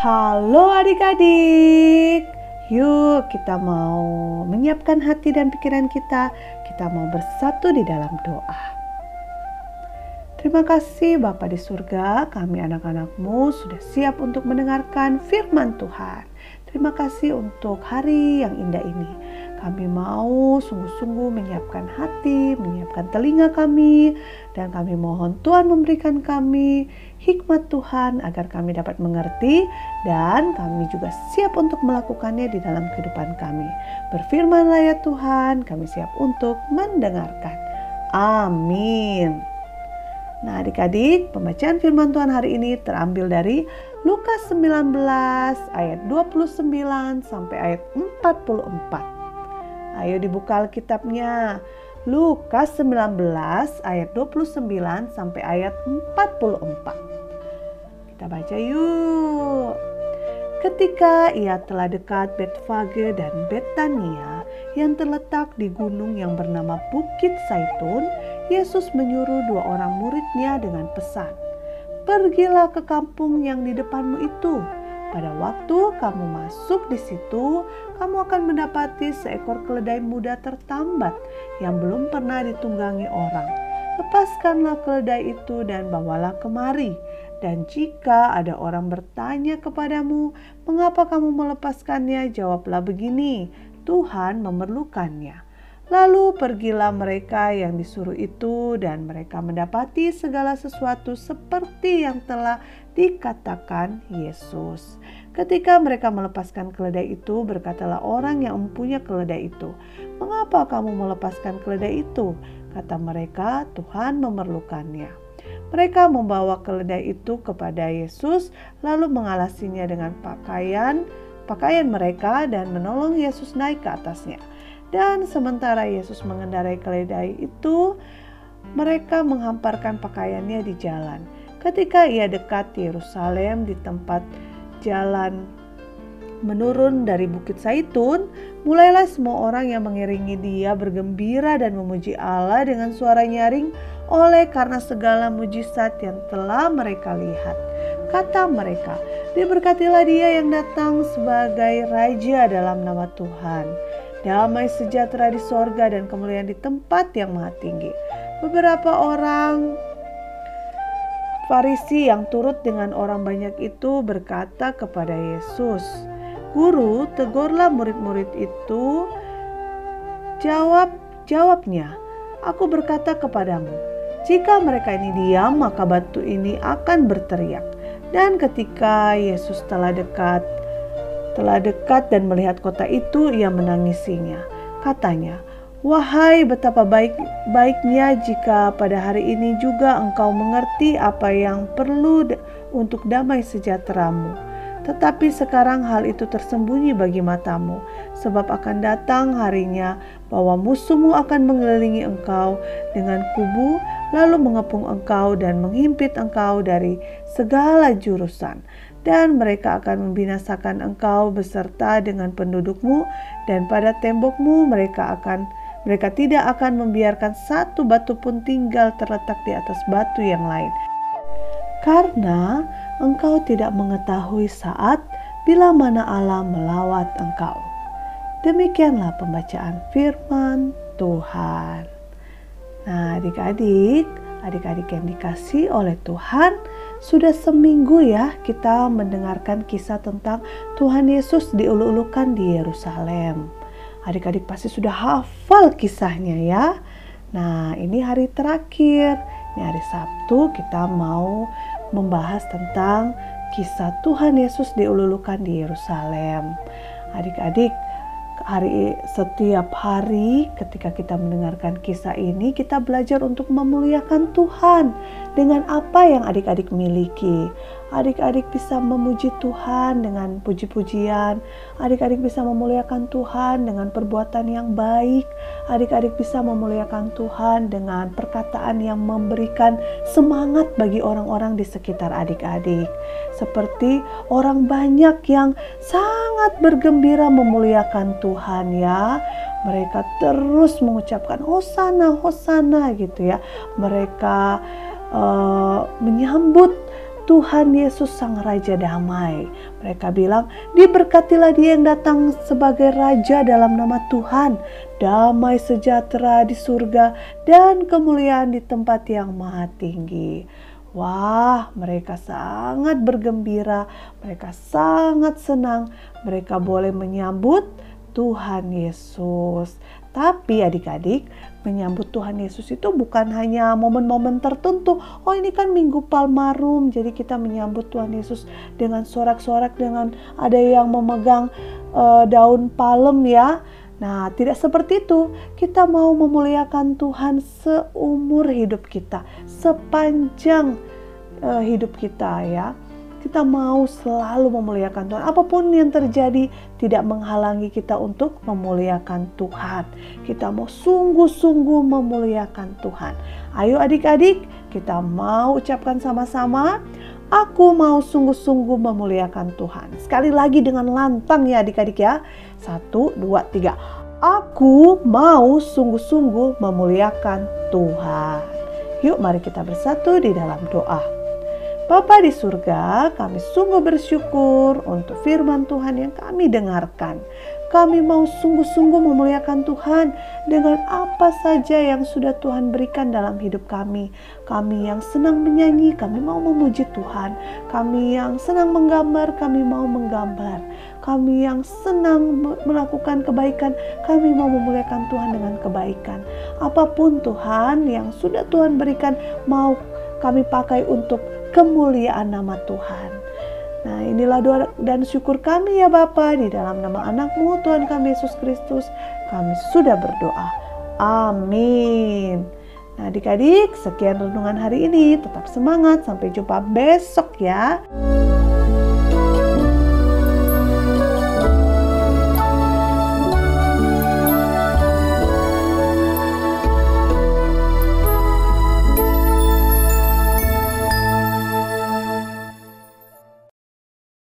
Halo adik-adik, yuk kita mau menyiapkan hati dan pikiran kita. Kita mau bersatu di dalam doa. Terima kasih Bapa di surga, kami anak-anakmu sudah siap untuk mendengarkan firman Tuhan. Terima kasih untuk hari yang indah ini. Kami mau sungguh-sungguh menyiapkan hati, menyiapkan telinga kami, dan kami mohon Tuhan memberikan kami hikmat Tuhan agar kami dapat mengerti dan kami juga siap untuk melakukannya di dalam kehidupan kami. Berfirmanlah ya Tuhan, kami siap untuk mendengarkan. Amin. Nah adik-adik, pembacaan firman Tuhan hari ini terambil dari Lukas 19 ayat 29 sampai ayat 44. Ayo dibuka Alkitabnya. Lukas 19 ayat 29 sampai ayat 44. Kita baca yuk. Ketika ia telah dekat Betfage dan Betania yang terletak di gunung yang bernama Bukit Saitun, Yesus menyuruh dua orang muridnya dengan pesan, "Pergilah ke kampung yang di depanmu itu." Pada waktu kamu masuk di situ, kamu akan mendapati seekor keledai muda tertambat yang belum pernah ditunggangi orang. Lepaskanlah keledai itu dan bawalah kemari. Dan jika ada orang bertanya kepadamu, "Mengapa kamu melepaskannya?" jawablah begini: "Tuhan memerlukannya." Lalu pergilah mereka yang disuruh itu, dan mereka mendapati segala sesuatu seperti yang telah dikatakan Yesus. Ketika mereka melepaskan keledai itu, berkatalah orang yang mempunyai keledai itu, "Mengapa kamu melepaskan keledai itu?" Kata mereka, "Tuhan memerlukannya." Mereka membawa keledai itu kepada Yesus, lalu mengalasinya dengan pakaian pakaian mereka dan menolong Yesus naik ke atasnya. Dan sementara Yesus mengendarai keledai itu, mereka menghamparkan pakaiannya di jalan. Ketika ia dekat Yerusalem di tempat jalan menurun dari Bukit Saitun, mulailah semua orang yang mengiringi dia bergembira dan memuji Allah dengan suara nyaring oleh karena segala mujizat yang telah mereka lihat. Kata mereka, diberkatilah dia yang datang sebagai raja dalam nama Tuhan damai sejahtera di sorga dan kemuliaan di tempat yang maha tinggi. Beberapa orang Farisi yang turut dengan orang banyak itu berkata kepada Yesus, "Guru, tegurlah murid-murid itu." Jawab, jawabnya, "Aku berkata kepadamu, jika mereka ini diam, maka batu ini akan berteriak." Dan ketika Yesus telah dekat, telah dekat dan melihat kota itu, ia menangisinya. Katanya, Wahai betapa baik baiknya jika pada hari ini juga engkau mengerti apa yang perlu untuk damai sejahteramu. Tetapi sekarang hal itu tersembunyi bagi matamu, sebab akan datang harinya bahwa musuhmu akan mengelilingi engkau dengan kubu, lalu mengepung engkau dan menghimpit engkau dari segala jurusan dan mereka akan membinasakan engkau beserta dengan pendudukmu dan pada tembokmu mereka akan mereka tidak akan membiarkan satu batu pun tinggal terletak di atas batu yang lain. Karena engkau tidak mengetahui saat bila mana Allah melawat engkau. Demikianlah pembacaan firman Tuhan. Nah adik-adik adik-adik yang dikasih oleh Tuhan sudah seminggu ya kita mendengarkan kisah tentang Tuhan Yesus diulu-ulukan di Yerusalem. Adik-adik pasti sudah hafal kisahnya ya. Nah ini hari terakhir, ini hari Sabtu kita mau membahas tentang kisah Tuhan Yesus diulu-ulukan di Yerusalem. Adik-adik hari setiap hari ketika kita mendengarkan kisah ini kita belajar untuk memuliakan Tuhan dengan apa yang adik-adik miliki. Adik-adik bisa memuji Tuhan dengan puji-pujian. Adik-adik bisa memuliakan Tuhan dengan perbuatan yang baik. Adik-adik bisa memuliakan Tuhan dengan perkataan yang memberikan semangat bagi orang-orang di sekitar adik-adik. Seperti orang banyak yang sangat bergembira memuliakan Tuhan ya. Mereka terus mengucapkan hosana, hosana gitu ya. Mereka uh, menyambut Tuhan Yesus Sang Raja Damai. Mereka bilang, diberkatilah dia yang datang sebagai Raja dalam nama Tuhan. Damai sejahtera di surga dan kemuliaan di tempat yang maha tinggi. Wah, mereka sangat bergembira, mereka sangat senang, mereka boleh menyambut Tuhan Yesus. Tapi adik-adik, menyambut Tuhan Yesus itu bukan hanya momen-momen tertentu. Oh ini kan Minggu Palmarum, jadi kita menyambut Tuhan Yesus dengan sorak-sorak, dengan ada yang memegang uh, daun palem ya. Nah, tidak seperti itu. Kita mau memuliakan Tuhan seumur hidup kita, sepanjang uh, hidup kita ya kita mau selalu memuliakan Tuhan. Apa pun yang terjadi tidak menghalangi kita untuk memuliakan Tuhan. Kita mau sungguh-sungguh memuliakan Tuhan. Ayo adik-adik, kita mau ucapkan sama-sama. Aku mau sungguh-sungguh memuliakan Tuhan. Sekali lagi dengan lantang ya adik-adik ya. Satu, dua, tiga. Aku mau sungguh-sungguh memuliakan Tuhan. Yuk mari kita bersatu di dalam doa. Bapa di surga, kami sungguh bersyukur untuk firman Tuhan yang kami dengarkan. Kami mau sungguh-sungguh memuliakan Tuhan dengan apa saja yang sudah Tuhan berikan dalam hidup kami. Kami yang senang menyanyi, kami mau memuji Tuhan. Kami yang senang menggambar, kami mau menggambar. Kami yang senang melakukan kebaikan, kami mau memuliakan Tuhan dengan kebaikan. Apa pun Tuhan yang sudah Tuhan berikan, mau kami pakai untuk kemuliaan nama Tuhan. Nah inilah doa dan syukur kami ya Bapa di dalam nama anakmu Tuhan kami Yesus Kristus kami sudah berdoa. Amin. Nah adik-adik sekian renungan hari ini tetap semangat sampai jumpa besok ya.